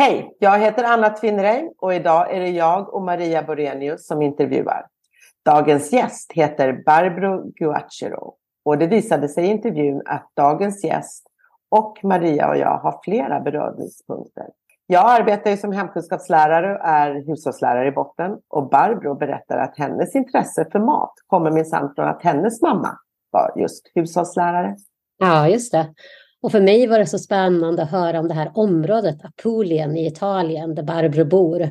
Hej, jag heter Anna Tvinnereim och idag är det jag och Maria Borenius som intervjuar. Dagens gäst heter Barbro Guacero och det visade sig i intervjun att dagens gäst och Maria och jag har flera beröringspunkter. Jag arbetar ju som hemkunskapslärare och är hushållslärare i botten och Barbro berättar att hennes intresse för mat kommer minsann från att hennes mamma var just hushållslärare. Ja, just det. Och för mig var det så spännande att höra om det här området, Apulien i Italien, där Barbro bor.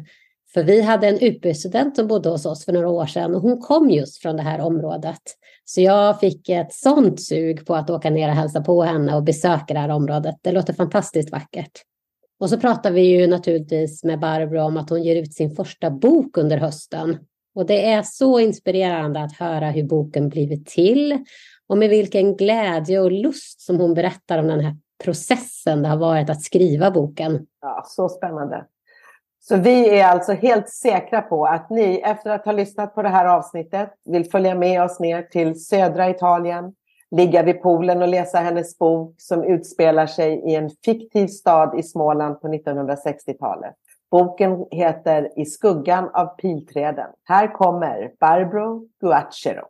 För vi hade en UP-student som bodde hos oss för några år sedan och hon kom just från det här området. Så jag fick ett sånt sug på att åka ner och hälsa på henne och besöka det här området. Det låter fantastiskt vackert. Och så pratar vi ju naturligtvis med Barbro om att hon ger ut sin första bok under hösten. Och det är så inspirerande att höra hur boken blivit till och med vilken glädje och lust som hon berättar om den här processen det har varit att skriva boken. Ja, så spännande. Så vi är alltså helt säkra på att ni efter att ha lyssnat på det här avsnittet vill följa med oss ner till södra Italien, ligga vid poolen och läsa hennes bok som utspelar sig i en fiktiv stad i Småland på 1960-talet. Boken heter I skuggan av pilträden. Här kommer Barbro Guacero.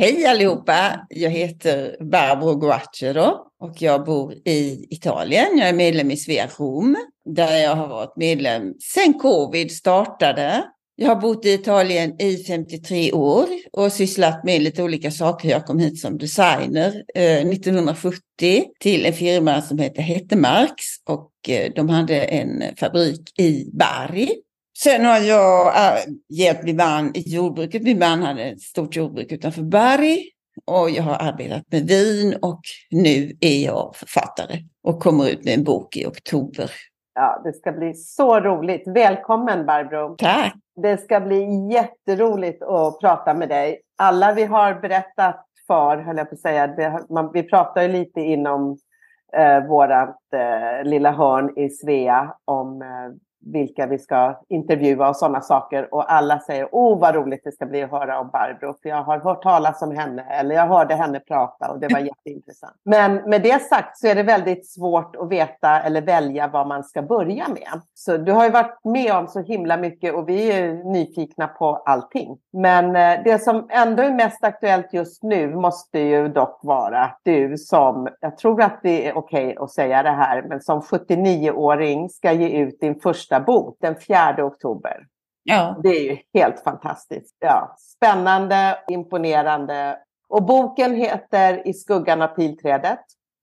Hej allihopa! Jag heter Barbro Guacero och jag bor i Italien. Jag är medlem i Svea Rom där jag har varit medlem sedan covid startade. Jag har bott i Italien i 53 år och sysslat med lite olika saker. Jag kom hit som designer eh, 1970 till en firma som heter Hettemarks och eh, de hade en fabrik i Bari Sen har jag äh, hjälpt min man i jordbruket. Min man hade ett stort jordbruk utanför Berg. Och jag har arbetat med vin och nu är jag författare och kommer ut med en bok i oktober. Ja, det ska bli så roligt. Välkommen Barbro! Tack! Det ska bli jätteroligt att prata med dig. Alla vi har berättat för, höll jag på att säga, vi pratar ju lite inom eh, vårat eh, lilla hörn i Svea om eh, vilka vi ska intervjua och sådana saker. Och alla säger, åh vad roligt det ska bli att höra om Barbro, för jag har hört talas om henne, eller jag hörde henne prata och det var jätteintressant. Men med det sagt så är det väldigt svårt att veta eller välja vad man ska börja med. Så du har ju varit med om så himla mycket och vi är nyfikna på allting. Men eh, det som ändå är mest aktuellt just nu måste ju dock vara du som, jag tror att det är okej okay att säga det här, men som 79-åring ska ge ut din första bok den 4 oktober. Ja. Det är ju helt fantastiskt. Ja, spännande, imponerande. Och boken heter I skuggan av pilträdet.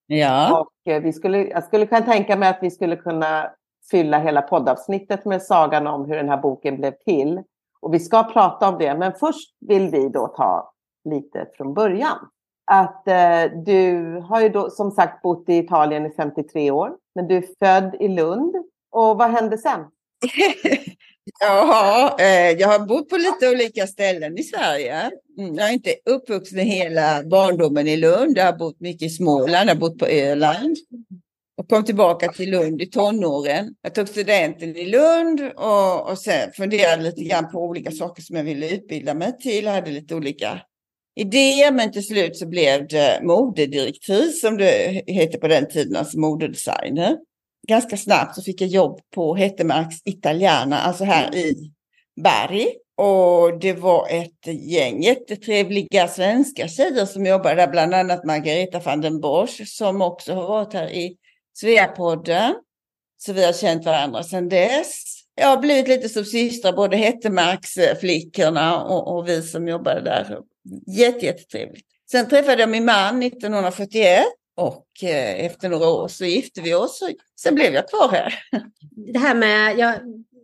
Ja. Och eh, vi skulle, jag skulle kunna tänka mig att vi skulle kunna fylla hela poddavsnittet med sagan om hur den här boken blev till. Och vi ska prata om det, men först vill vi då ta lite från början. Att eh, du har ju då som sagt bott i Italien i 53 år, men du är född i Lund och vad hände sen? ja, eh, jag har bott på lite olika ställen i Sverige. Mm, jag är inte uppvuxen hela barndomen i Lund. Jag har bott mycket i Småland, jag har bott på Öland. Och kom tillbaka till Lund i tonåren. Jag tog studenten i Lund och, och sen funderade lite grann på olika saker som jag ville utbilda mig till. Jag hade lite olika idéer men till slut så blev det modedirektris som det hette på den tiden, alltså modedesigner ganska snabbt så fick jag jobb på Hettemarks Italiana, alltså här i Berg. Och det var ett gäng jättetrevliga svenska tjejer som jobbade där, bland annat Margareta van den Bosch som också har varit här i Sveapodden. Så vi har känt varandra sedan dess. Jag har blivit lite som systrar, både Hettemarksflickorna eh, och, och vi som jobbade där. Jätte, jättetrevligt. Sen träffade jag min man 1971 och eh, efter några år så gifte vi oss och sen blev jag kvar här. Det här med, ja,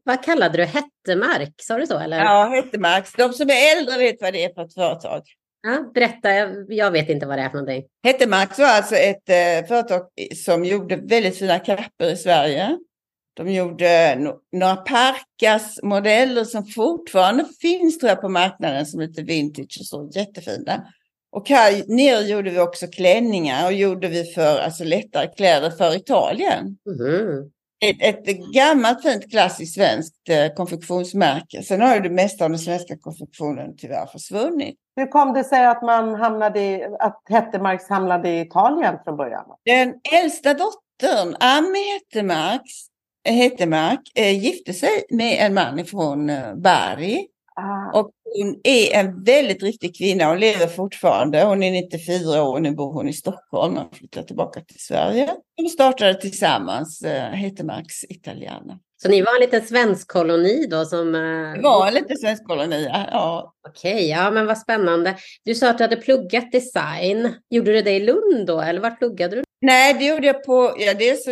vad kallade du Hettemark? Sa du så? Eller? Ja, Hettemarks. De som är äldre vet vad det är för ett företag. Ja, berätta, jag, vet inte vad det är för någonting. Hettemarks var alltså ett eh, företag som gjorde väldigt fina kapper i Sverige. De gjorde några Parkas-modeller som fortfarande finns tror jag på marknaden som lite vintage och så, jättefina. Och här nere gjorde vi också klänningar och gjorde vi för alltså lättare kläder för Italien. Mm. Ett, ett, gammalt fint klassiskt svenskt eh, konfektionsmärke. Sen har ju det mesta av den svenska konfektionen tyvärr försvunnit. Hur kom det sig att man hamnade i, att Hettemarks hamnade i Italien från början? Den äldsta dottern, Ami Hettemarks, Hettemark, eh, gifte sig med en man från eh, Bari Ah. Och hon är en väldigt driftig kvinna. Hon lever fortfarande. Hon är 94 år. Nu bor hon i Stockholm och flyttar tillbaka till Sverige. De startade tillsammans eh, Hetemarks Italiana. Så ni var en liten svensk koloni då? Som, eh... Det var en liten svensk koloni, ja. Okej, ja men vad spännande. Du sa att du hade pluggat design. Gjorde du det i Lund då, eller var pluggade du? Nej, det gjorde jag på, ja dels så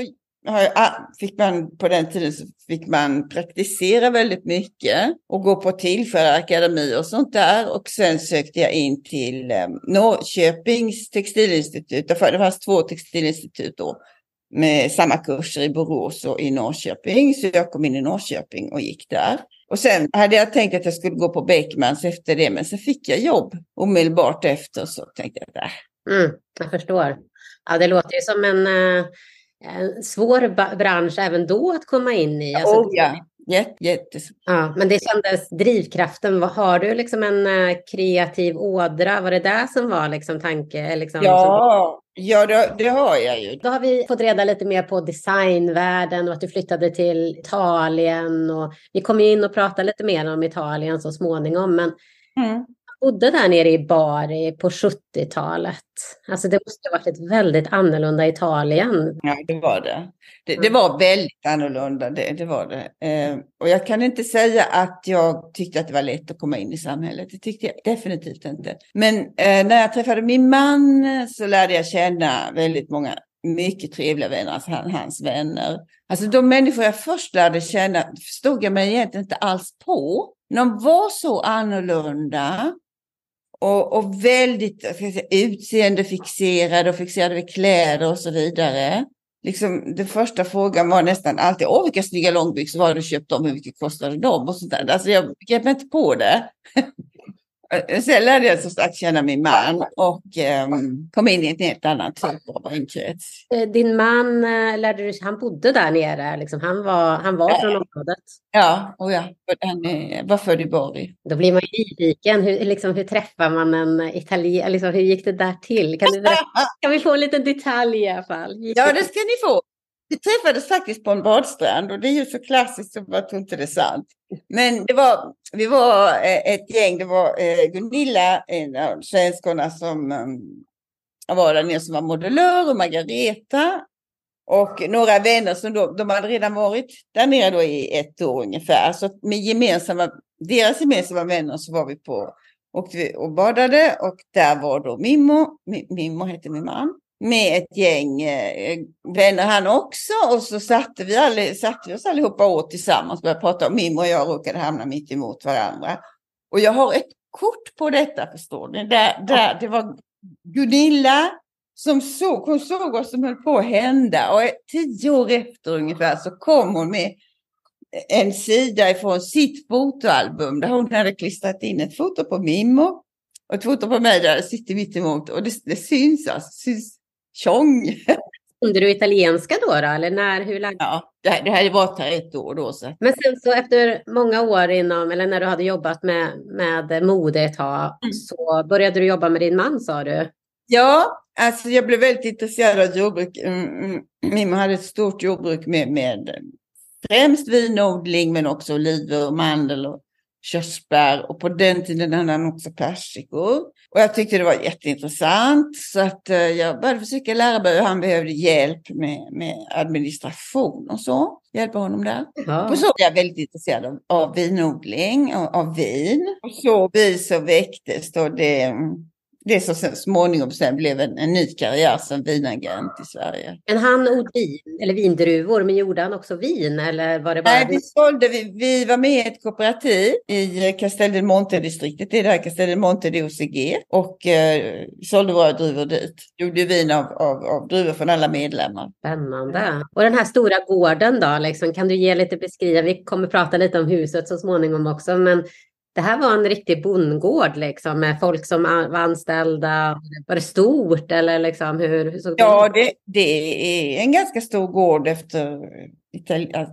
fick man på den tiden så fick man praktisera väldigt mycket och gå på tillfälliga och sånt där. Och sen sökte jag in till ehm, Norrköpings textilinstitut. Det fanns två textilinstitut då med samma kurser i Borås och i Norrköping. Så jag kom in i Norrköping och gick där. Och sen hade jag tänkt att jag skulle gå på Beckmans efter det, men sen fick jag jobb omedelbart efter. Så tänkte jag, där. Mm, jag förstår. Ja, det låter ju som en uh en svår bransch även då att komma in i. Alltså, oh, ja. Jättesvårt. Ja, men det kändes drivkraften. Har du liksom en uh, kreativ ådra? Var det det som var liksom tanke? Liksom, ja, som... ja det, det, har jag ju. Då har vi fått reda lite mer på designvärlden och att du flyttade till Italien. Och vi kommer in och prata lite mer om Italien så småningom. Men mm bodde där nere i Bari på 70-talet. Alltså det måste ha varit ett väldigt annorlunda Italien. Ja, det var det. Det, det var väldigt annorlunda, det, det var det. Eh, och jag kan inte säga att jag tyckte att det var lätt att komma in i samhället. Det tyckte jag definitivt inte. Men eh, när jag träffade min man så lärde jag känna väldigt många mycket trevliga vänner, alltså hans vänner. Alltså de människor jag först lärde känna förstod jag mig egentligen inte alls på. De var så annorlunda och, och väldigt säga, utseendefixerade och fixerade vid kläder och så vidare. Liksom, den första frågan var nästan alltid, åh vilka snygga långbyxor har du köpt dem, hur mycket kostade de och sånt där. Alltså jag grep inte på det. Eh, sen lärde jag som sagt känna min man och um, kom in i en helt annan typ av vänkrets. Eh, din man, eh, lärde du, han bodde där nere, liksom. han var, han var från området? Ja, och ja, han var född i Bari. Då blir man ju nyfiken, hur, liksom, hur träffar man en italien, liksom, hur gick det där till? Kan, du, kan vi få en liten detalj i alla fall? Ja, det ska ni få. Vi träffades faktiskt på en badstrand och det är ju så klassiskt så jag tror inte det är sant. Men det var, vi var eh, ett gäng, det var eh, Gunilla, en av svenskorna som ehm, var där nere som var modellör och Margareta och några vänner som då, de hade redan varit där nere då i ett år ungefär. Så med gemensamma, deras gemensamma vänner så var vi på och, vi, och badade och där var då Mimmo, Mimmo hette min man med ett gäng eh, vänner han också. Och så satte vi, all, satte vi oss allihopa åt tillsammans och började prata. Om Mimmo och jag råkade hamna mitt emot varandra. Och jag har ett kort på detta förstår ni. Där, där, det var Gunilla som såg, hon såg vad som höll på att hända. Och tio år efter ungefär så kom hon med en sida ifrån sitt fotoalbum där hon hade klistrat in ett foto på Mimmo och ett foto på mig där jag sitter mitt emot. Och det, det syns alltså, syns tjong. Kunde du italienska då, då eller när? Hur länge? Ja, det, här, det här var ett år då. Så. Men sen så efter många år inom, eller när du hade jobbat med, med mode ett tag, mm. så började du jobba med din man sa du? Ja, alltså jag blev väldigt intresserad av jordbruk. Mm, mm. Mimmo hade ett stort jordbruk med, med främst vinodling men också oliver och mandel och körsbär och på den tiden hade han också persikor. Och jag tyckte det var jätteintressant så att eh, jag började försöka lära mig hur han behövde hjälp med, med administration och så. Hjälpa honom där. Ja. Och så var jag väldigt intresserad av, av vinodling och av vin. Och så vis så väcktes då det det som sen, småningom sen blev en, en ny karriär som vinagent i Sverige. Men han odlade vin, eller vindruvor, men gjorde han också vin? Eller var det bara Nej, vi, sålde, vi, vi var med i ett kooperativ i Castel del Monte-distriktet, det är där Castel del Monte de OCG, och eh, sålde våra druvor dit. Gjorde vin av, av, av druvor från alla medlemmar. Spännande. Och den här stora gården då, liksom, kan du ge lite beskriva? Vi kommer prata lite om huset så småningom också, men det här var en riktig bondgård liksom, med folk som var anställda. Var det stort eller liksom, hur, hur såg det Ja, det, det är en ganska stor gård efter,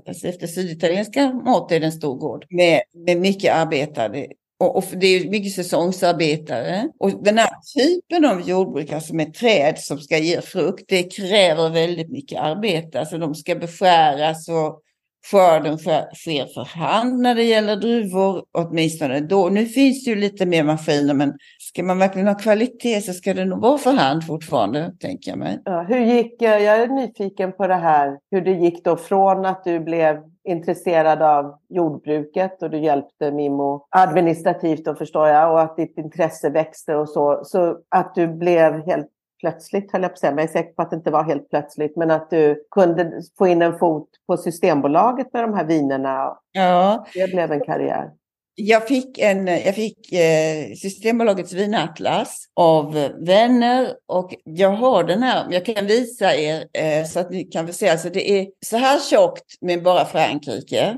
alltså efter syditalienska mått är det en stor gård med, med mycket arbetare. Och, och, det är mycket säsongsarbetare. Och den här typen av jordbruk, alltså med träd som ska ge frukt, det kräver väldigt mycket arbete. Alltså de ska beskäras och skörden sker för hand när det gäller druvor, åtminstone då. Nu finns det ju lite mer maskiner, men ska man verkligen ha kvalitet så ska det nog vara för hand fortfarande, tänker jag mig. Ja, hur gick, eh, jag är nyfiken på det här, hur det gick då från att du blev intresserad av jordbruket och du hjälpte Mimo administrativt då förstår jag och att ditt intresse växte och så. Så att du blev helt plötsligt, höll jag på att säga, men jag är säker på att det inte var helt plötsligt, men att du kunde få in en fot på Systembolaget med de här vinerna. Ja. Det blev en karriär. Jag fick, en, jag fick eh, Systembolagets vinatlas av vänner och jag har den här, jag kan visa er eh, så att ni kan få se, alltså det är så här tjockt med bara Frankrike.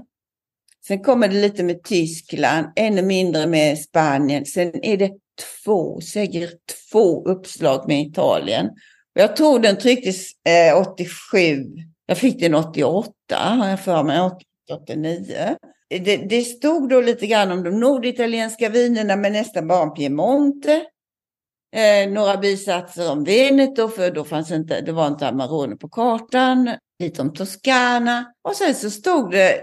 Sen kommer det lite med Tyskland, ännu mindre med Spanien. Sen är det två, säger två uppslag med Italien. Jag tror den trycktes eh, 87. Jag fick den 88, har jag för mig, 89. Det, det stod då lite grann om de norditalienska vinerna, men nästan bara om Piemonte. Eh, några bisatser om Veneto, för då fanns inte, det var inte Amarone på kartan. Lite om Toscana. Och sen så stod det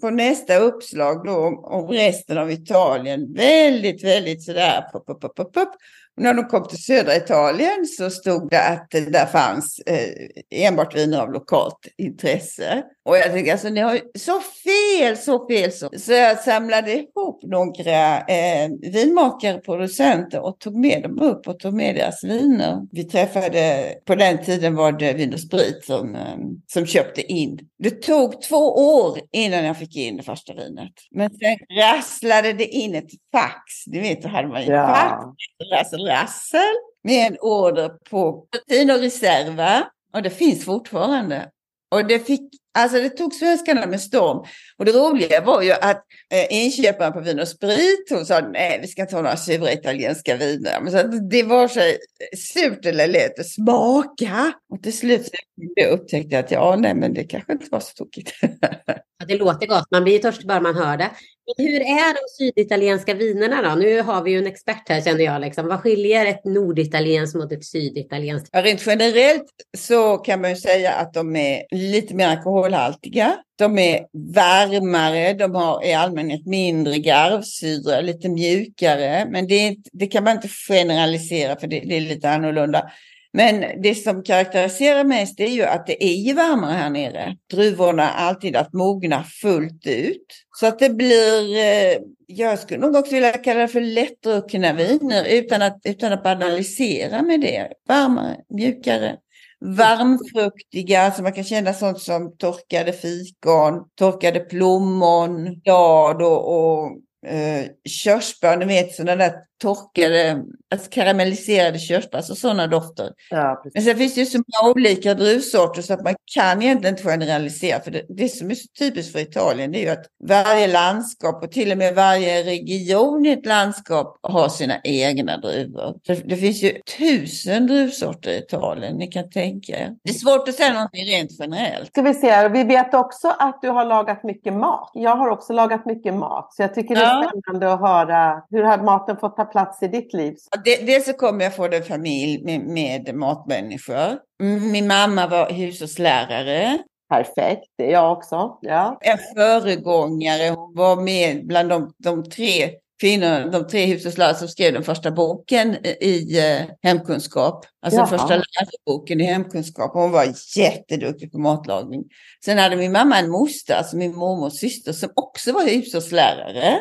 på nästa uppslag då om, om resten av Italien. Väldigt, väldigt sådär. Pop, pop, pop, pop. Och när de kom till södra Italien så stod det att det där fanns eh, enbart viner av lokalt intresse. Och jag tänkte alltså ni har så fel, så fel så. Så jag samlade ihop några eh, vinmakare, producenter och tog med dem upp och tog med deras viner. Vi träffade, på den tiden var det Vin och Sprit som, eh, som köpte in. Det tog två år innan jag fick in det första vinet. Men sen rasslade det in ett fax. Ni vet, då hade man ju ja. fax, rassel, rassel med en order på Tino Reserva. Och det finns fortfarande. Och det fick, alltså det tog svenskarna med storm. Och det roliga var ju att eh, inköparen på Vin och Sprit, hon sa nej vi ska inte ha några sura italienska viner. Men så det var så surt eller lätt att smaka. Och till slut upptäckte jag att ja, nej men det kanske inte var så tokigt. det låter gott, man blir ju törstig bara man hör det. Men hur är de syditalienska vinerna då? Nu har vi ju en expert här känner jag. Liksom. Vad skiljer ett norditalienskt mot ett syditalienskt? Ja, rent generellt så kan man ju säga att de är lite mer alkoholhaltiga. De är varmare, de har i allmänhet mindre garvsyra, lite mjukare. Men det, det, kan man inte generalisera för det, det är lite annorlunda. Men det som karaktäriserar mest är ju att det är ju varmare här nere. Druvorna alltid att mogna fullt ut. Så att det blir, eh, jag skulle nog också vilja kalla det för lättdruckna viner utan att, utan att banalisera med det. Varmare, mjukare varmfruktiga, så man kan känna sånt som torkade fikon, torkade plommon, blad och, och eh, körsbär, ni vet sådana där torkade, alltså karamelliserade körsbär, alltså sådana dofter. Ja, Men sen finns det ju så många olika druvsorter så att man kan egentligen inte generalisera. För det, det som är så typiskt för Italien det är ju att varje landskap och till och med varje region i ett landskap har sina egna druvor. Det, det finns ju tusen druvsorter i Italien, ni kan tänka er. Det är svårt att säga någonting rent generellt. Ska vi se, vi vet också att du har lagat mycket mat. Jag har också lagat mycket mat, så jag tycker det är ja. spännande att höra hur har maten fått ta plats i ditt liv? Dels så kommer jag från en familj med, med matmänniskor. Min mamma var hushållslärare. Perfekt, det är jag också. Ja. En föregångare, hon var med bland de, de tre kvinnor, de tre hushållslärare som skrev den första boken i eh, hemkunskap. Alltså Jaha. den första läroboken i hemkunskap. Hon var jätteduktig på matlagning. Sen hade min mamma en moster, alltså min mormors syster, som också var hushållslärare.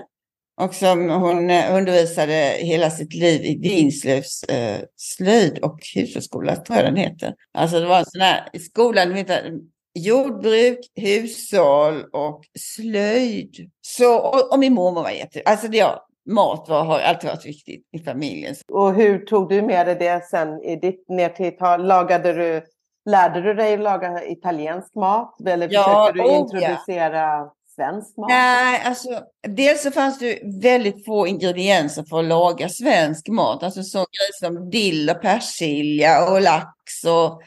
Och som hon eh, undervisade hela sitt liv i Vinslövs eh, slöjd och hushållsskola, tror jag den heter. Alltså det var en sån här, i skolan, heter jordbruk, hushåll och slöjd. Så, och, och min mormor var jätte... Alltså det, ja, mat var, har alltid varit viktigt i familjen. Och hur tog du med dig det sen i ditt, ner till Italien? Lagade du, lärde du dig laga italiensk mat? Eller Ja, försökte du oh, ja svensk mat? Nej, alltså dels så fanns det väldigt få ingredienser för att laga svensk mat. Alltså så grejer som dill och persilja och lax och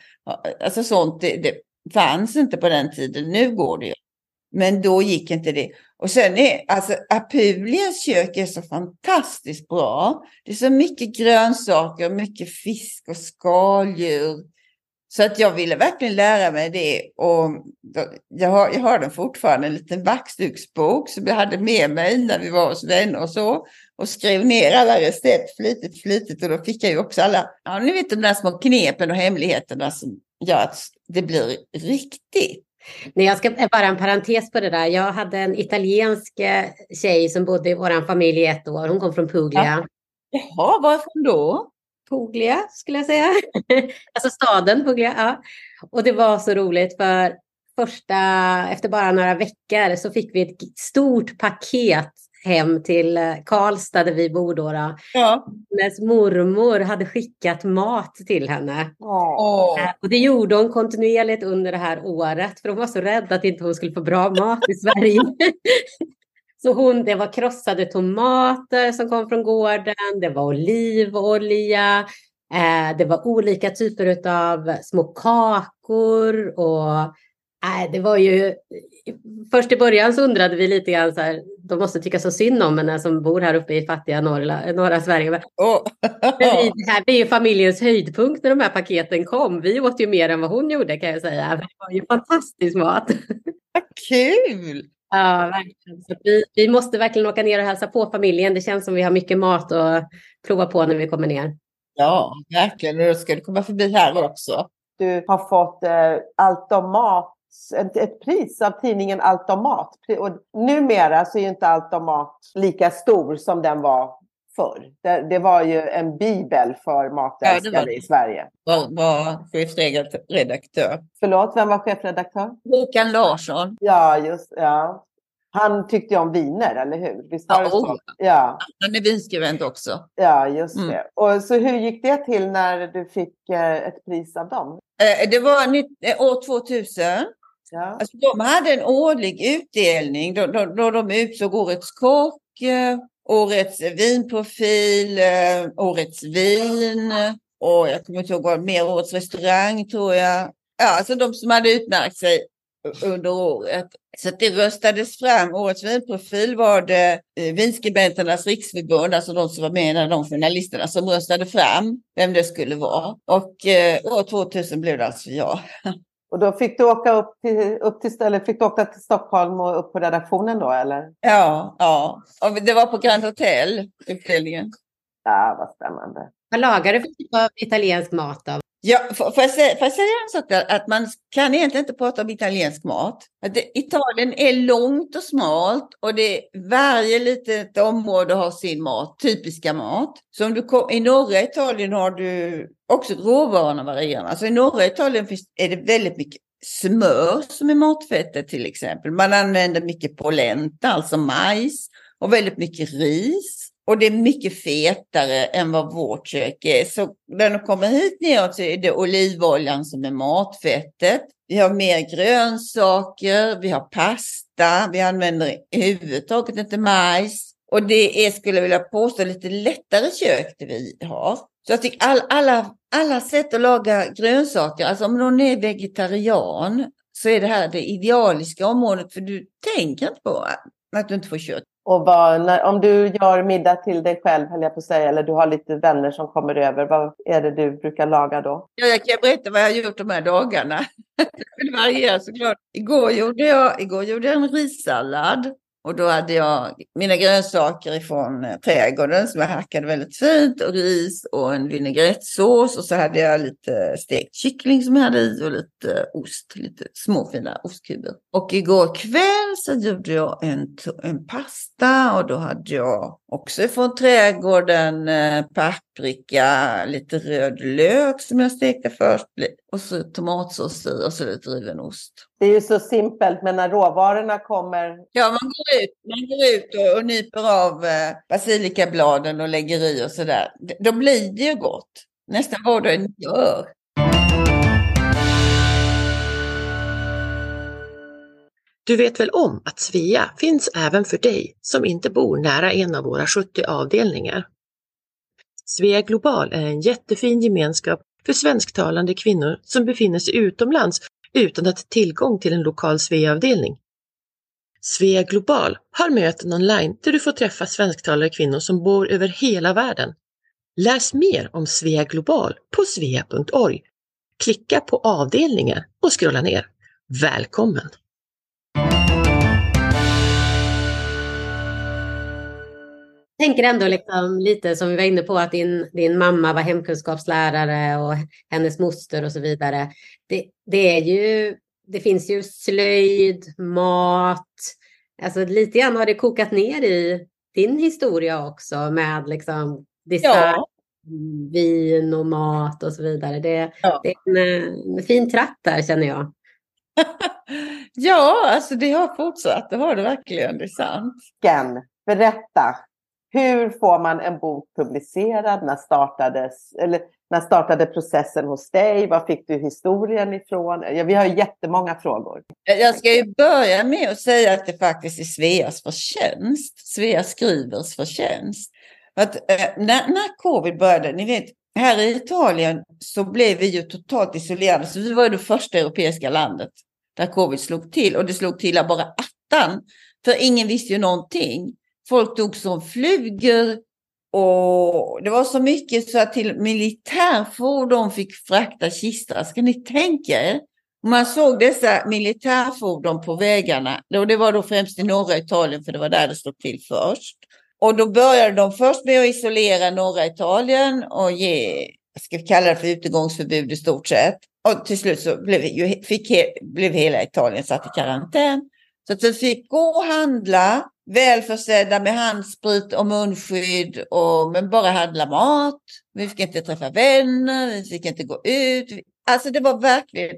alltså sånt. Det, det fanns inte på den tiden. Nu går det ju. Men då gick inte det. Och sen är alltså Apuliens kök är så fantastiskt bra. Det är så mycket grönsaker, mycket fisk och skaldjur. Så att jag ville verkligen lära mig det. Och jag, har, jag har den fortfarande, en liten vaxduksbok som jag hade med mig när vi var hos vänner och så. Och skrev ner alla recept flitigt, flitigt. Och då fick jag ju också alla, ja ni vet de där små knepen och hemligheterna som gör att det blir riktigt. Nej, jag ska bara en parentes på det där. Jag hade en italiensk eh, tjej som bodde i vår familj i ett år. Hon kom från Puglia. Jaha, varifrån då? Puglia skulle jag säga. alltså staden Puglia. Ja. Och det var så roligt för första, efter bara några veckor så fick vi ett stort paket hem till eh, Karlstad där vi bor då. då. Ja. Hennes mormor hade skickat mat till henne. Eh, Och det gjorde hon kontinuerligt under det här året för hon var så rädd att inte hon skulle få bra mat i Sverige. Så hon, det var krossade tomater som kom från gården, det var olivolja, eh, det var olika typer av små kakor och eh, det var ju... Först i början så undrade vi lite grann så här, de måste tycka så synd om henne som bor här uppe i fattiga norra, norra Sverige. Åh. vi, det här blir ju familjens höjdpunkt när de här paketen kom. Vi åt ju mer än vad hon gjorde kan jag säga. Det var ju fantastisk mat. Vad kul! Ja, verkligen. Så vi, vi måste verkligen åka ner och hälsa på familjen. Det känns som vi har mycket mat att prova på när vi kommer ner. Ja, verkligen. Och då ska du komma förbi här också. Du har fått eh, Allt om mat, ett, ett pris av tidningen Allt om mat. Och numera så är ju inte Allt om mat lika stor som den var förr. Det, det var ju en bibel för matälskare Ja, i Sverige. Var, var chefredaktör. Förlåt, vem var chefredaktör? Håkan Larsson. Ja, just ja. Han tyckte ju om viner, eller hur? Visst var Ja, det så? oh. Ja, Han är vinskribent också. ja, just Mm. det. Och så hur gick det till när du fick eh, ett pris av dem? Eh, Det var eh, år 2000. Ja. Alltså, de hade en årlig utdelning då, då, då de utsåg årets kock, eh, årets vinprofil, eh, årets vin och jag kommer inte ihåg vad mer, årets restaurang tror jag. Ja, alltså de som hade utmärkt sig under året. Så att det röstades fram. Årets vinprofil var det eh, Vinskribenternas riksförbund, alltså de som var med där, de journalisterna som röstade fram vem det skulle vara. Och eh, år 2000 blev det alltså jag. Och då fick du åka upp till, upp till, eller fick du åka till Stockholm och upp på redaktionen då, eller? Ja, ja. Och det var på Grand Hotel, utdelningen. Ja, vad spännande. Vad lagar du för typ av italiensk mat då? Ja, får, får, jag säga, får jag säga en sak där? Att man kan egentligen inte prata om italiensk mat. Att det, Italien är långt och smalt och det, varje litet område har sin mat, typiska mat. Så om du kom, i norra Italien har du också råvarorna varierar. Alltså i norra Italien finns, är det väldigt mycket smör som är matfettet till exempel. Man använder mycket polenta, alltså majs, och väldigt mycket ris. Och det är mycket fetare än vad vårt kök är. Så när de kommer hit neråt så är det olivoljan som är matfettet. Vi har mer grönsaker, vi har pasta, vi använder överhuvudtaget inte majs. Och det är, skulle jag vilja påstå, lite lättare kök det vi har. Så jag tycker all, alla, alla sätt att laga grönsaker, alltså om någon är vegetarian så är det här det idealiska området för du tänker inte på att du inte får kött. Och vad, när, om du gör middag till dig själv, höll jag på att säga, eller du har lite vänner som kommer över, vad är det du brukar laga då? Ja, jag kan berätta vad jag har gjort de här dagarna. Det varierar såklart. Igår gjorde jag, igår gjorde jag en rissallad. Och då hade jag mina grönsaker ifrån eh, trädgården som jag hackade väldigt fint och ris och en vinägrettsås och så hade jag lite stekt kyckling som jag hade i och lite eh, ost, lite små fina ostkuber. Och igår kväll så gjorde jag en, en pasta och då hade jag också från trädgården eh, paprika, lite röd lök som jag stekte först och så tomatsås i och så lite riven ost. Det är ju så simpelt, men när råvarorna kommer... Ja, man går ut, man går ut och, och nyper av eh, basilikabladen och lägger i och sådär. Då blir det ju gott. Nästan vad det gör. Du vet väl om att Svea finns även för dig som inte bor nära en av våra 70 avdelningar? Svea Global är en jättefin gemenskap för svensktalande kvinnor som befinner sig utomlands utan att ha tillgång till en lokal Svea-avdelning. Svea Global har möten online där du får träffa svensktalande kvinnor som bor över hela världen. Läs mer om Svea Global på svea.org. Klicka på avdelningar och scrolla ner. Välkommen! Tänker ändå liksom lite som vi var inne på att din, din mamma var hemkunskapslärare och hennes moster och så vidare. Det, det, är ju, det finns ju slöjd, mat, alltså lite grann har det kokat ner i din historia också med liksom design, ja. vin och mat och så vidare. Det, ja. det är en, en fin tratt där känner jag. ja, alltså det har fortsatt, det har det verkligen, det är sant. Ken, berätta, hur får man en bok publicerad? När startades, eller när startade processen hos dig? Var fick du historien ifrån? Ja, vi har jättemånga frågor. Jag ska ju börja med att säga att det faktiskt är Sveas förtjänst. Svea Skrivers förtjänst. Att, eh, när, när covid började, ni vet, här i Italien så blev vi ju totalt isolerade. Så vi var det första europeiska landet där covid slog till. Och det slog till av bara attan. För ingen visste ju någonting. Folk dog som flugor och det var så mycket så att till militärfordon fick frakta kistor. Ska ni tänka er? Man såg dessa militärfordon på vägarna. Och det var då främst i norra Italien för det var där det stod till först. Och då började de först med att isolera norra Italien och ge, ska vi kalla det för utegångsförbud i stort sett. Och till slut så blev, fick, blev hela Italien satt i karantän. Så att vi fick gå och handla välförsedda med handsprit och munskydd och men bara handla mat. Vi fick inte träffa vänner, vi fick inte gå ut. Alltså det var verkligen,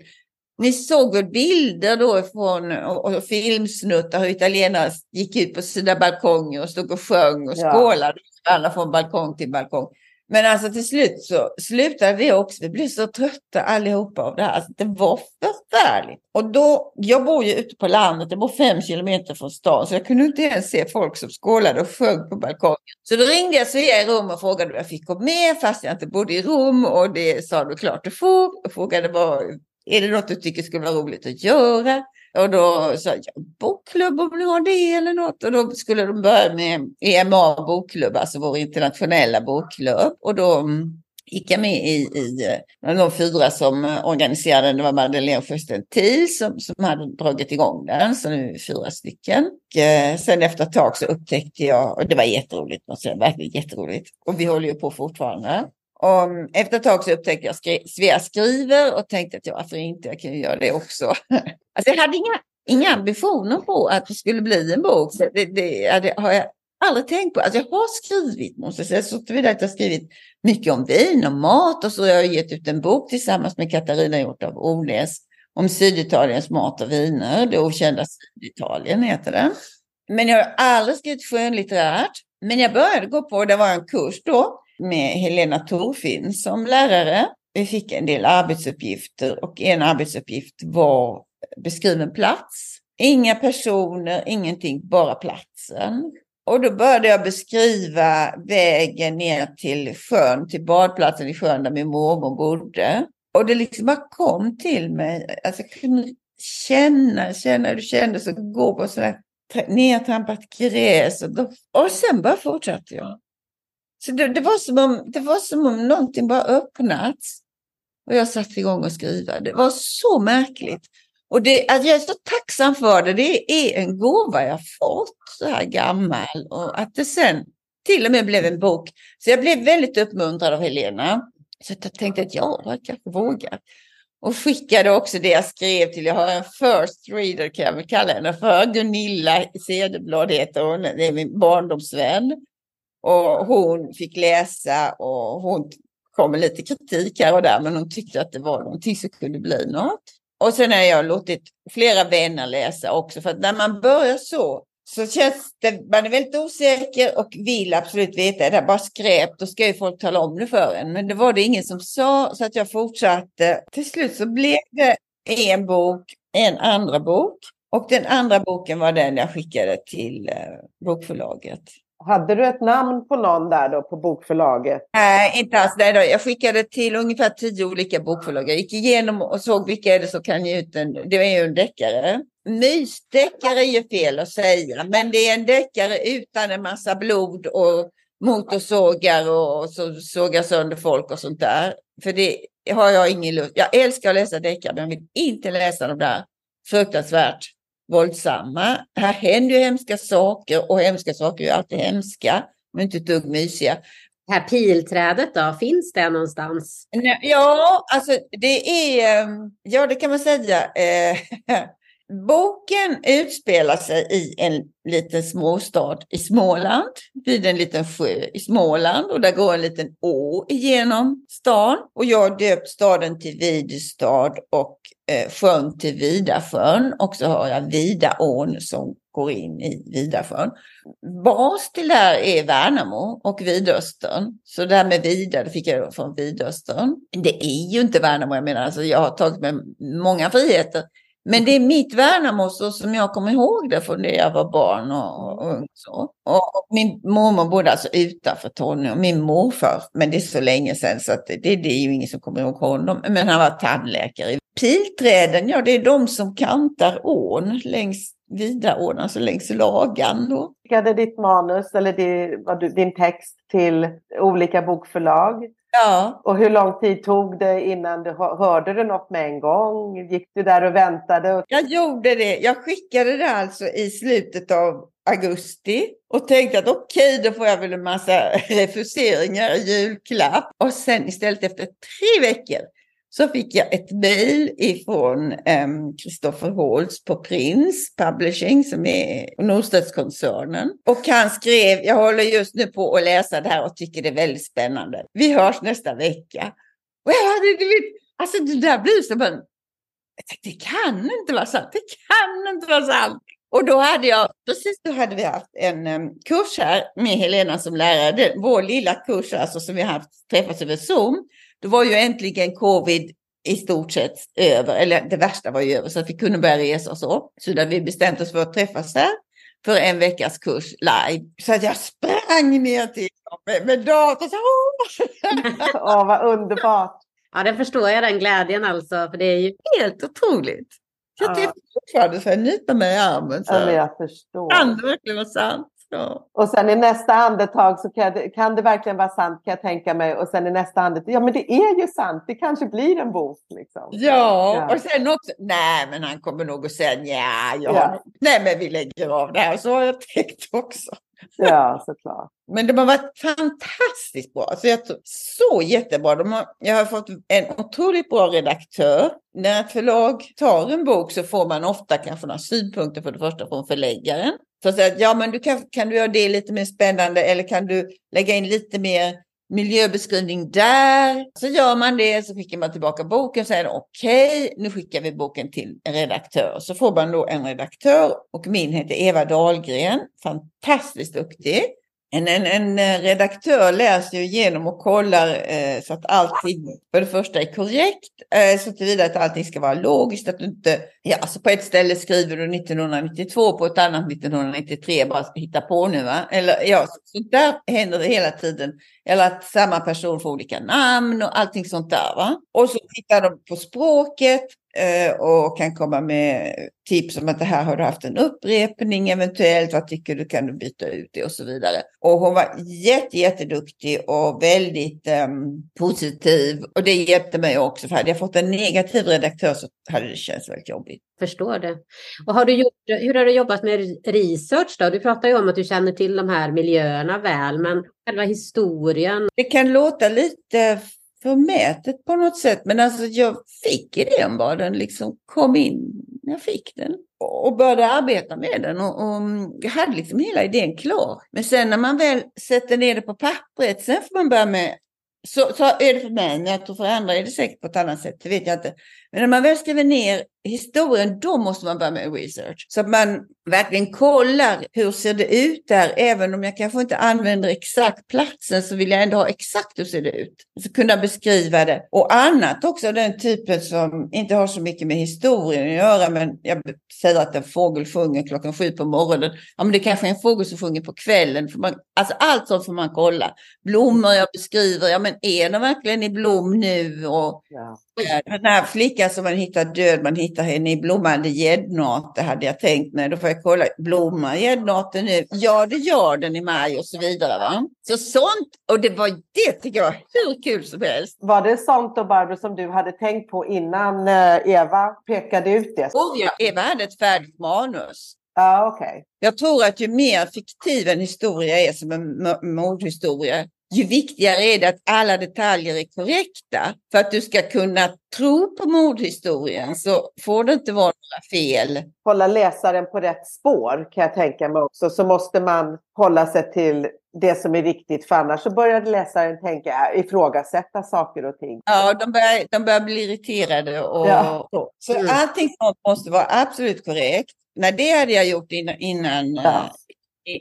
ni såg väl bilder då från och, och filmsnuttar hur italienare gick ut på sina balkonger och stod och sjöng och skålade ja. från balkong till balkong. Men alltså till slut så slutade vi också. Vi blev så trötta allihopa av det här. Alltså, det var förfärligt. Och då, jag bor ju ute på landet, jag bor fem kilometer från stan, så jag kunde inte ens se folk som skålade och sjöng på balkongen. Så då ringde jag Svea i Rom och frågade om jag fick gå med fast jag inte bodde i Rom. Och det sa du klart du får. Jag frågade vad, är det något du tycker skulle vara roligt att göra? Och då sa jag bokklubb om ni har det eller något. Och då skulle de börja med EMA bokklubb, alltså vår internationella bokklubb. Och då mm, gick jag med i, i eh, de fyra som eh, organiserade den, Det var Madeleine Sjöstedt-Thiel som, som hade dragit igång den, så nu är vi fyra stycken. Och eh, sen efter ett tag så upptäckte jag, och det var jätteroligt, måste jag verkligen jätteroligt. Och vi håller ju på fortfarande. Och efter ett tag så upptäckte jag skri Svea skriver och tänkte att ja, varför alltså, inte, jag kan ju göra det också. alltså jag hade inga, inga ambitioner på att det skulle bli en bok. Så det, det, det har jag aldrig tänkt på. Alltså jag har skrivit, måste jag säga, så att jag har skrivit mycket om vin och mat och så har jag gett ut en bok tillsammans med Katarina Hjort av Oles om Syditaliens mat och viner. Det okända Syditalien heter den. Men jag har aldrig skrivit skönlitterärt. Men jag började gå på, det var en kurs då, med Helena Torfin som lärare. Vi fick en del arbetsuppgifter och en arbetsuppgift var beskriven plats. Inga personer, ingenting, bara platsen. Och då började jag beskriva vägen ner till sjön, till badplatsen i sjön där min mormor bodde. Och det liksom bara kom till mig. Alltså jag kunde känna, känna, hur du kände så gå på sådär nedtrampat gräs. Och, då, och sen bara fortsatte jag. Så det, det, var som om, det var som om någonting bara öppnats. Och jag satte igång och skriva. Det var så märkligt. Och det, att jag är så tacksam för det. Det är en gåva jag fått så här gammal. Och att det sen till och med blev en bok. Så jag blev väldigt uppmuntrad av Helena. Så jag tänkte att ja, jag kanske vågar. Och skickade också det jag skrev till, jag har en first reader kan jag väl kalla henne för, Gunilla Cederblad heter hon, det är min barndomsvän. Och hon fick läsa och hon kom med lite kritik här och där, men hon tyckte att det var någonting som kunde bli något. Och sen har jag låtit flera vänner läsa också, för att när man börjar så så känns det, man är väldigt osäker och vill absolut veta, är det bara skräp, då ska ju folk tala om det för en. Men det var det ingen som sa, så att jag fortsatte. Till slut så blev det en bok, en andra bok. Och den andra boken var den jag skickade till eh, bokförlaget. Hade du ett namn på någon där då på bokförlaget? Nej, inte alls. Nej, då. Jag skickade till ungefär tio olika bokförlag. Jag gick igenom och såg vilka är det som kan ge ut en. Det är ju en deckare. Mysdeckare är ju fel att säga, men det är en deckare utan en massa blod och motorsågar och så sågar sönder folk och sånt där. För det har jag ingen lust. Jag älskar att läsa deckare, men jag vill inte läsa de där fruktansvärt våldsamma. Här händer ju hemska saker och hemska saker är ju alltid hemska, men inte ett dugg mysiga. Det här pilträdet då, finns det någonstans? Ja, alltså det är, ja det kan man säga. Boken utspelar sig i en liten småstad i Småland, vid en liten sjö i Småland och där går en liten å igenom stan. Och jag har döpt staden till Videstad och eh, sjön till Vidasjön och så har jag Vidaån som går in i Vidasjön. Bas till det här är Värnamo och Vidöstern. Så det här med Vida, det fick jag från Vidöstern. Det är ju inte Värnamo, jag menar, alltså jag har tagit med många friheter men det är mitt Värnamo så som jag kommer ihåg det från det jag var barn och, och ung. Så. Och, min mormor bodde alltså utanför och min morfar, men det är så länge sedan så det, det är ju ingen som kommer ihåg honom. Men han var tandläkare. Pilträden, ja det är de som kantar ån längs Vidaån, alltså längs Lagan. Då. Skickade ditt manus eller din text till olika bokförlag? Ja. Och hur lång tid tog det innan du hörde du något med en gång? Gick du där och väntade? Jag gjorde det. Jag skickade det alltså i slutet av augusti och tänkte att okej, okay, då får jag väl en massa refuseringar i julklapp. Och sen istället efter tre veckor så fick jag ett mejl ifrån ehm, Kristoffer um, Holtz på Prins Publishing som är Norstedtskoncernen. Och han skrev, jag håller just nu på att läsa det här och tycker det är väldigt spännande. Vi hörs nästa vecka. Och jag hade, du vet, alltså det där blir som tänkte, Det kan inte vara sant, det kan inte vara sant. Och då hade jag, precis då hade vi haft en um, kurs här med Helena som lärare, vår lilla kurs alltså som vi haft träffats över Zoom. Då var ju äntligen covid i stort sett över, eller det värsta var ju över, så att vi kunde börja resa och så. Så där vi bestämt oss för att träffas där för en veckas kurs live. Så att jag sprang ner till med, med datorn. Åh, vad underbart! Ja, det förstår jag den glädjen alltså, för det är ju helt otroligt. Jag ja. tittar fortfarande så jag nyper mig i armen. Så. Ja, jag förstår. Kan det verkligen vara sant? Ja. Och sen i nästa andetag så kan, jag, kan, det verkligen vara sant kan jag tänka mig. Och sen i nästa andetag, ja men det är ju sant, det kanske blir en bok. Liksom. Ja, ja. och sen också, nej men han kommer nog att säga ja, ja. nej men vi lägger av det här. Så har jag tänkt också. Ja, såklart. Men de har varit fantastiskt bra. Alltså jag så jättebra. De har, jag har fått en otroligt bra redaktör. När ett förlag tar en bok så får man ofta kanske några synpunkter för det första från förläggaren. Så att säga, ja men du kan, kan du göra det lite mer spännande eller kan du lägga in lite mer miljöbeskrivning där. Så gör man det, så skickar man tillbaka boken, säger okej, okay, nu skickar vi boken till en redaktör. Så får man då en redaktör och min heter Eva Dahlgren, fantastiskt duktig. En, en, en eh, redaktör läser ju igenom och kollar eh, så att allting för det första är korrekt, eh, så tillvida att allting ska vara logiskt, att du inte, ja alltså på ett ställe skriver du 1992, på ett annat 1993, bara hitta på nu va, eller ja, så där händer det hela tiden. Eller att samma person får olika namn och allting sånt där va. Och så tittar de på språket, och kan komma med tips om att det här har du haft en upprepning eventuellt, vad tycker du, kan du byta ut det och så vidare. Och hon var jätte, jätteduktig och väldigt um, positiv och det hjälpte mig också för hade jag fått en negativ redaktör så hade det känts väldigt jobbigt. Förstår det. Och har du gjort, hur har du jobbat med research då? Du pratar ju om att du känner till de här miljöerna väl, men själva historien? Det kan låta lite förmätet på något sätt. Men alltså jag fick idén bara, den liksom kom in. Jag fick den och började arbeta med den och, och mm, jag hade liksom hela idén klar. Men sen när man väl sätter ner det på pappret, sen får man börja med så, så är det för mig, men jag tror för andra är det säkert på ett annat sätt, det vet jag inte. Men när man väl skriver ner historien, då måste man börja med research. Så att man verkligen kollar hur ser det ut där, även om jag kanske inte använder exakt platsen så vill jag ändå ha exakt hur ser det ut. Så kunna beskriva det. Och annat också, den typen som inte har så mycket med historien att göra, men jag säger att en fågel sjunger klockan sju på morgonen. Ja, men det kanske är en fågel som sjunger på kvällen. För man, alltså allt sånt får man kolla. Blommor jag beskriver, ja men är de verkligen i blom nu? Och ja. Den här flickan som man hittar död, man hittar henne i blommande gäddnate hade jag tänkt mig. Då får jag kolla, blommar gäddnaten nu? Ja, det gör den i maj och så vidare. Va? Så sånt, och det var det tycker jag hur kul som helst. Var det sånt då Barbro som du hade tänkt på innan eh, Eva pekade ut det? Oh ja, Eva hade ett färdigt manus. Okej. Okay. Jag tror att ju mer fiktiv en historia är som en mordhistoria, ju viktigare är det att alla detaljer är korrekta. För att du ska kunna tro på mordhistorien så får det inte vara några fel. Hålla läsaren på rätt spår kan jag tänka mig också. Så måste man hålla sig till det som är viktigt för annars så börjar läsaren tänka, ifrågasätta saker och ting. Ja, de börjar, de börjar bli irriterade. Och, ja. så. så mm. allting måste vara absolut korrekt. Nej, det hade jag gjort innan, innan ja.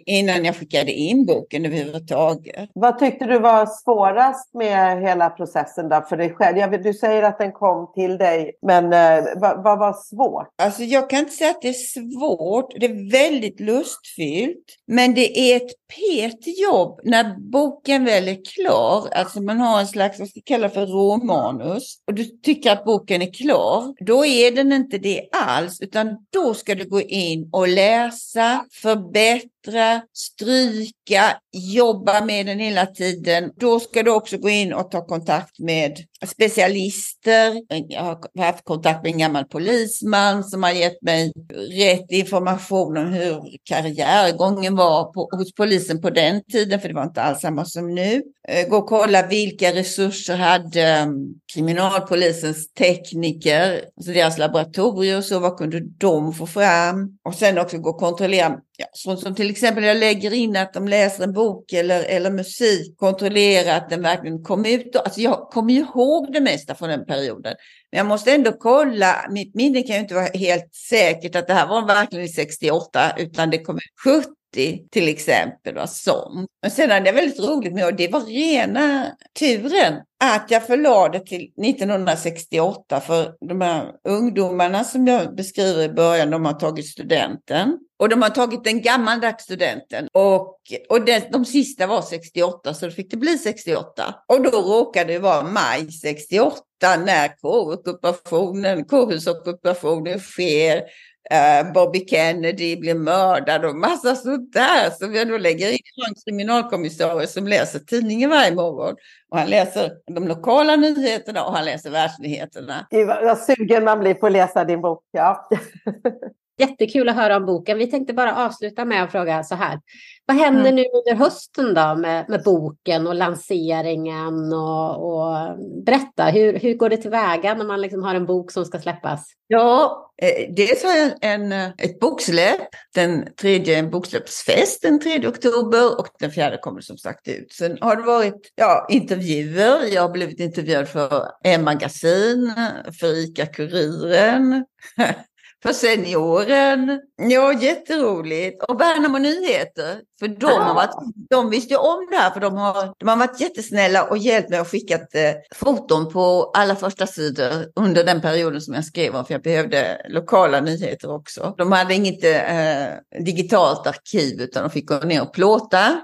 Innan jag skickade in boken överhuvudtaget. Vad tyckte du var svårast med hela processen då för dig själv? du säger att den kom till dig, men eh, vad, vad, var svårt? Alltså jag kan inte säga att det är svårt. Det är väldigt lustfyllt, men det är ett pet jobb när boken väl är klar. Alltså man har en slags, vad ska jag kalla för råmanus och du tycker att boken är klar. Då är den inte det alls, utan då ska du gå in och läsa, förbättra klättra, stryka, jobba med den hela tiden. Då ska du också gå in och ta kontakt med specialister. Jag har haft kontakt med en gammal polisman som har gett mig rätt information om hur karriärgången var på, hos polisen på den tiden, för det var inte alls samma som nu. Eh, gå och kolla vilka resurser hade mm, kriminalpolisens tekniker, alltså deras laboratorier, så vad kunde de få fram? Och sen också gå och kontrollera, ja, sånt som till exempel jag lägger in att de läser en bok eller, eller musik, kontrollera att den verkligen kom ut. Alltså jag kommer ju ihåg det mesta från den perioden. Men jag måste ändå kolla, mitt minne kan ju inte vara helt säkert att det här var verkligen i 68, utan det kom ut 70 till exempel. Och sånt. Men sen hade jag väldigt roligt med, och det var rena turen, att jag förlade till 1968 för de här ungdomarna som jag beskriver i början, de har tagit studenten. Och de har tagit den gammaldags studenten. Och, och det, de sista var 68, så då fick det bli 68. Och då råkade det vara maj 68 när kårockupationen, kårhusockupationen sker Eh, Bobby Kennedy blir mördad och massa sånt där Så vi då lägger in en kriminalkommissarie som läser tidningen varje morgon. Och han läser de lokala nyheterna och han läser världsnyheterna. Gud vad sugen man blir på att läsa din bok. Ja. Jättekul att höra om boken. Vi tänkte bara avsluta med att fråga så här. Vad händer mm. nu under hösten då med, med boken och lanseringen? Och, och berätta, hur, hur går det tillväga när man liksom har en bok som ska släppas? Ja, eh, dels har jag en, eh, ett boksläpp, den tredje, en boksläppsfest den 3 oktober och den fjärde kommer som sagt ut. Sen har det varit ja, intervjuer. Jag har blivit intervjuad för M-magasin, för ICA-Kuriren, för senioren. Ja, jätteroligt. Och Värnamo Nyheter. För de, har varit, de visste ju om det här för de har, de har varit jättesnälla och hjälpt mig och skickat eh, foton på alla första sidor under den perioden som jag skrev om för jag behövde lokala nyheter också. De hade inget eh, digitalt arkiv utan de fick gå ner och plåta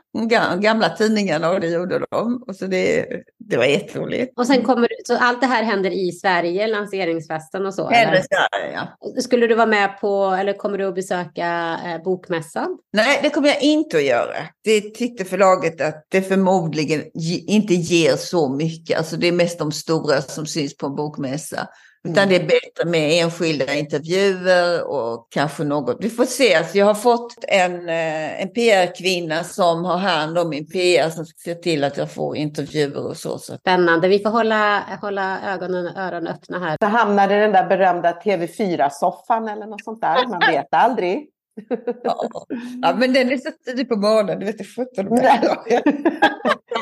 gamla tidningarna och det gjorde de. Och så det, det var jätteroligt. Och sen kommer så allt det här händer i Sverige, lanseringsfesten och så? Eller? Sverige, ja. Skulle du vara med på, eller kommer du att besöka eh, Bokmässan? Nej, det kommer jag inte att göra. Det tyckte förlaget att det förmodligen inte ger så mycket. Alltså det är mest de stora som syns på en bokmässa. Utan mm. det är bättre med enskilda intervjuer och kanske något. Vi får se. Alltså jag har fått en, eh, en PR-kvinna som har hand om min PR som ska se till att jag får intervjuer och så. så. Spännande. Vi får hålla, hålla ögonen och öronen öppna här. Så hamnar i den där berömda TV4-soffan eller något sånt där. Man vet aldrig. Ja. ja, men den är så tidig på morgonen. Du vet, det sjutton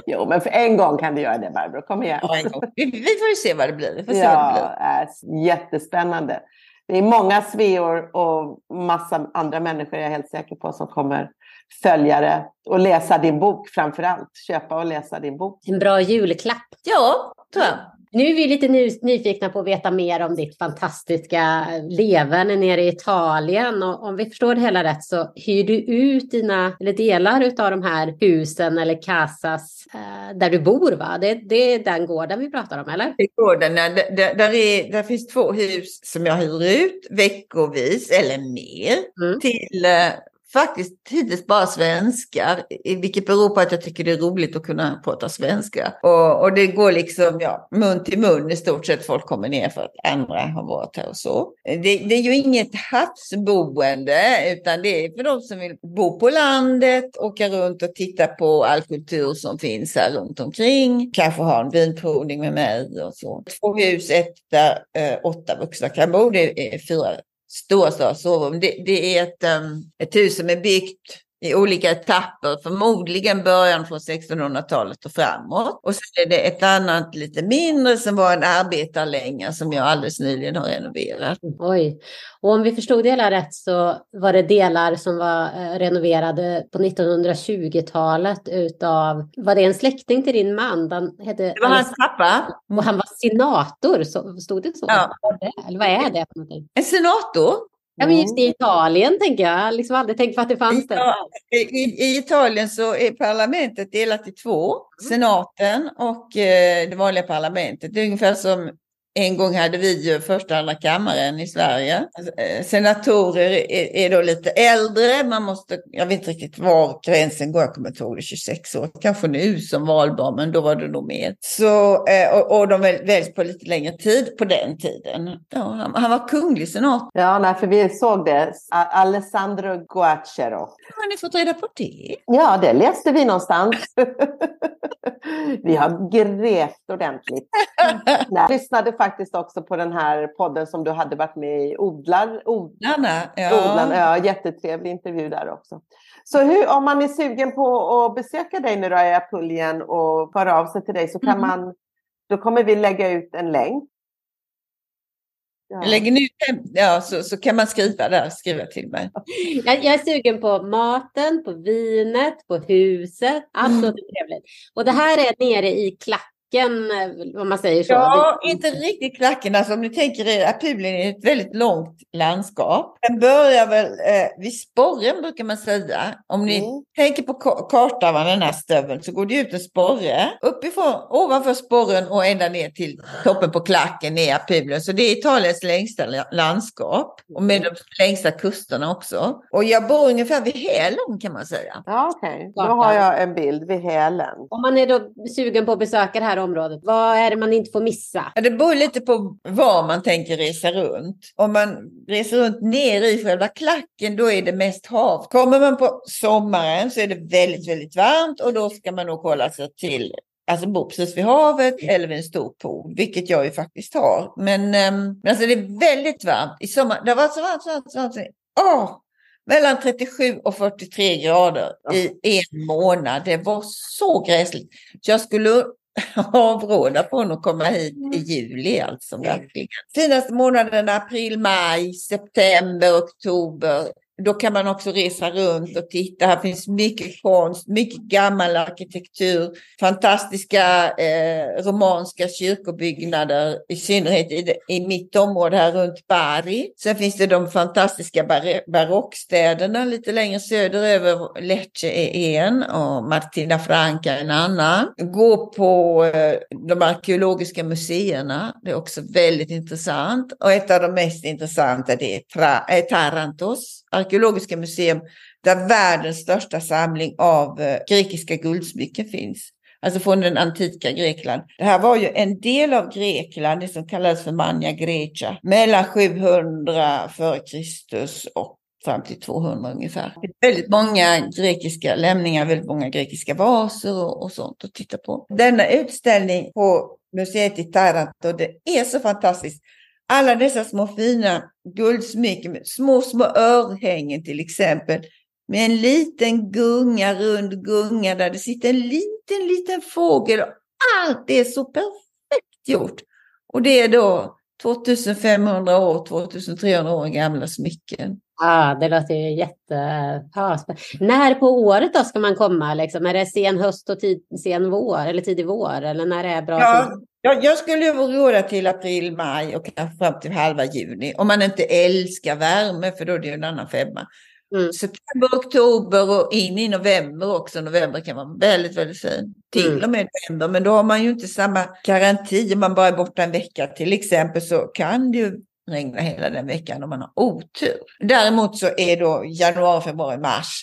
Jo, men för en gång kan du göra det, Barbro. Kom igen. Ja, en gång. Vi, vi får ju se vad det blir. Vi får se ja, vad det blir. Äh, jättespännande. Det är många sveor och massa andra människor, jag är helt säker på, som kommer följa det och läsa din bok framför allt. Köpa och läsa din bok. En bra julklapp. Ja, tror jag. Nu är vi lite nyfikna på att veta mer om ditt fantastiska leverne nere i Italien. Och om vi förstår det hela rätt så hyr du ut dina, eller delar av de här husen eller casas eh, där du bor va? Det, det, är den gården vi pratar om eller? Det är gården, där, där, där, är, där finns två hus som jag hyr ut veckovis eller mer mm. till eh, faktiskt hittills bara svenskar, vilket beror på att jag tycker det är roligt att kunna prata svenska. Och, och det går liksom ja, mun till mun i stort sett. Folk kommer ner för att andra har varit här och så. Det, det är ju inget havsboende, utan det är för de som vill bo på landet, åka runt och titta på all kultur som finns här runt omkring. Kanske ha en vinprovning med mig och så. Två hus, ett där eh, åtta vuxna kan bo. Det är fyra Stå så, sovrum. Det, det är ett, um, ett hus som är byggt i olika etapper, förmodligen början från 1600-talet och framåt. Och så är det ett annat lite mindre som var en arbetarlänga som jag alldeles nyligen har renoverat. Oj, och om vi förstod det hela rätt så var det delar som var eh, renoverade på 1920-talet utav, var det en släkting till din man? Den hette, det var hans pappa. Och han var senator, så, stod det så? Ja. Eller vad är det? En senator? Ja, men just i Italien tänker jag. Liksom aldrig tänkt på att det fanns det. I, I, Italien så är parlamentet delat i två. Mm. Senaten och eh, det vanliga parlamentet. Det är ungefär som en gång hade vi ju första andra kammaren i Sverige. Eh, senatorer är, är, då lite äldre. Man måste, jag vet inte riktigt var gränsen går. Jag kommer inte ihåg det, 26 år. Kanske nu som valbar, men då var det nog mer. Så, eh, och, och de väljs på lite längre tid på den tiden. Ja, han, han var kunglig senator. Ja, nej, för vi såg det. Alessandro Guacero. Har ni fått reda på det? Ja, det läste vi någonstans. vi har grävt ordentligt. Jag lyssnade faktiskt också på den här podden som du hade varit med i, Odlar. Odlarna. Ja. Odlarna, ja, jättetrevlig intervju där också. Så hur, om man är sugen på att besöka dig nu då i Apulien och föra av sig till dig så kan mm. man, då kommer vi lägga ut en länk Ja. Lägger ni ut ja, så, så kan man skriva där, skriva till mig. Jag, jag är sugen på maten, på vinet, på huset. Allt låter trevligt. Och det här är nere i klack klacken, eh, om man säger så. Ja, inte riktigt klacken. Alltså, om ni tänker er, Apulien är ett väldigt långt landskap. Den börjar väl eh, vid sporren brukar man säga. Om ni mm. tänker på kartan av den här stöveln så går det ut en sporre. Uppifrån, ovanför sporren och ända ner till toppen på klacken är Apulien. Så det är Italiens längsta landskap. Och med de längsta kusterna också. Och jag bor ungefär vid hälen kan man säga. Ja, okej. Okay. Då har jag en bild vid hälen. Om man är då sugen på att besöka det här området? Vad är det man inte får missa? Ja, det beror lite på var man tänker resa runt. Om man reser runt ner i själva klacken då är det mest hav. Kommer man på sommaren så är det väldigt, väldigt varmt och då ska man nog hålla sig till Alltså bo precis vid havet eller vid en stor pool, vilket jag ju faktiskt har. Men, um, men alltså det är väldigt varmt. I sommar, det har varit så varmt, så varmt, så varmt. Åh, mellan 37 och 43 grader ja. i en månad. Det var så gräsligt. Så jag skulle avråda från att komma hit i juli alltså verkligen. Finaste månaderna april, maj, september, oktober då kan man också resa runt och titta. Här finns mycket konst, mycket gammal arkitektur, fantastiska eh, romanska kyrkobyggnader, i synnerhet i, det, i mitt område här runt Bari. Sen finns det de fantastiska bar barockstäderna lite längre söderöver. Lecce är en och Martina Franca en annan. Gå på eh, de arkeologiska museerna, det är också väldigt intressant. Och ett av de mest intressanta det är, är eh, Tarantos arkeologiska museum där världens största samling av eh, grekiska guldsmycken finns. Alltså från den antika Grekland. Det här var ju en del av Grekland, det som kallades för Mania Grecia, mellan 700 f.Kr. och fram till 200 ungefär. Väldigt många grekiska lämningar, väldigt många grekiska vaser och, och sånt att titta på. Denna utställning på museet i Taranto, det är så fantastiskt alla dessa små fina guldsmycken, små, små örhängen till exempel, med en liten gunga, rund gunga där det sitter en liten, liten fågel. Allt är så perfekt gjort. Och det är då 2500 år, 2300 år gamla smycken. Ja, det låter ju jätte... Ja, när på året då ska man komma? Liksom? Är det sen höst och tid, sen vår eller tidig vår? Eller när det är bra ja, tid? Ja, jag skulle råda till april, maj och kanske fram till halva juni. Om man inte älskar värme, för då är det ju en annan femma. Mm. September, oktober och in i november också. November kan vara väldigt, väldigt fin. Till mm. och med november, men då har man ju inte samma garanti. Om man bara är borta en vecka till exempel så kan det ju regna hela den veckan om man har otur. Däremot så är då januari, februari, mars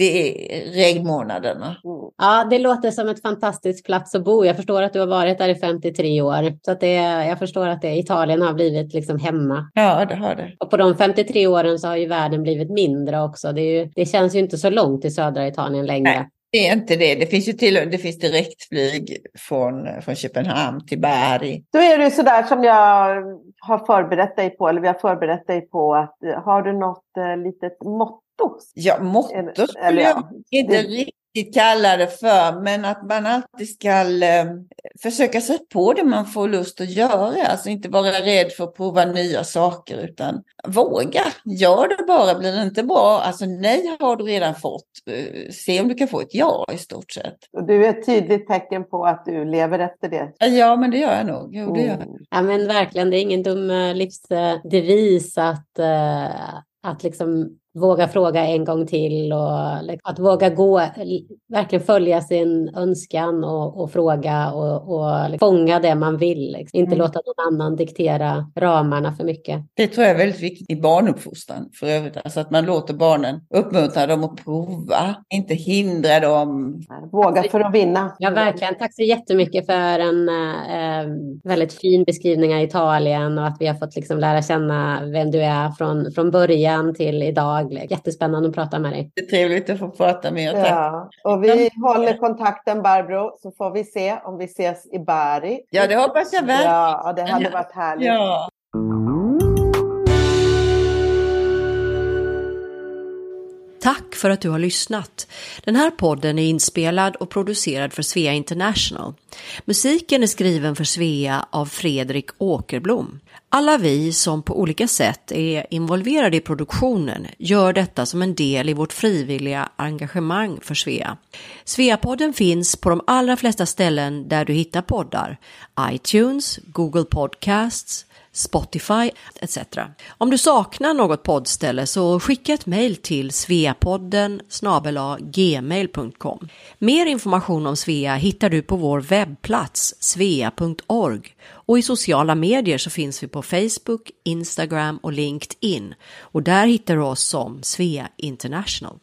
det är regnmånaderna. Mm. Ja, det låter som ett fantastiskt plats att bo. Jag förstår att du har varit där i 53 år. Så att det, jag förstår att det, Italien har blivit liksom hemma. Ja, det har det. Och på de 53 åren så har ju världen blivit mindre också. Det, ju, det känns ju inte så långt till södra Italien längre. Nej. Det är inte det. Det finns ju till, det finns direktflyg från, från Köpenhamn till Bari. Då är det sådär som jag har förberett dig på, eller vi har förberett dig på, att har du något eh, litet mått Ja, motto skulle jag inte riktigt kalla det för, men att man alltid ska eh, försöka sig på det man får lust att göra. Alltså inte vara rädd för att prova nya saker, utan våga. Gör det bara, blir det inte bra, alltså nej har du redan fått. Eh, se om du kan få ett ja i stort sett. Och du är ett tydligt tecken på att du lever efter det. Ja, men det gör jag nog. Jo, det gör jag. Mm. Ja, men verkligen, det är ingen dum eh, livsdevis att, att liksom våga fråga en gång till och att våga gå, verkligen följa sin önskan och, och fråga och, och fånga det man vill. Liksom. Inte mm. låta någon annan diktera ramarna för mycket. Det tror jag är väldigt viktigt i barnuppfostran för övrigt. Alltså att man låter barnen uppmuntra dem att prova, inte hindra dem. Våga för att vinna. Ja, verkligen. Tack så jättemycket för en äh, väldigt fin beskrivning av Italien och att vi har fått liksom lära känna vem du är från, från början till idag dag. Jättespännande att prata med dig. Det är trevligt att få prata med er. Ja. Och vi håller kontakten Barbro så får vi se om vi ses i Bari. Ja, det hoppas jag väl. Ja, det hade varit härligt. Ja. Tack för att du har lyssnat. Den här podden är inspelad och producerad för Svea International. Musiken är skriven för Svea av Fredrik Åkerblom. Alla vi som på olika sätt är involverade i produktionen gör detta som en del i vårt frivilliga engagemang för Svea. Sveapodden finns på de allra flesta ställen där du hittar poddar. iTunes, Google Podcasts, Spotify etc. Om du saknar något poddställe så skicka ett mejl till sveapodden gmail.com. Mer information om Svea hittar du på vår webbplats svea.org och i sociala medier så finns vi på Facebook, Instagram och LinkedIn och där hittar du oss som Svea International.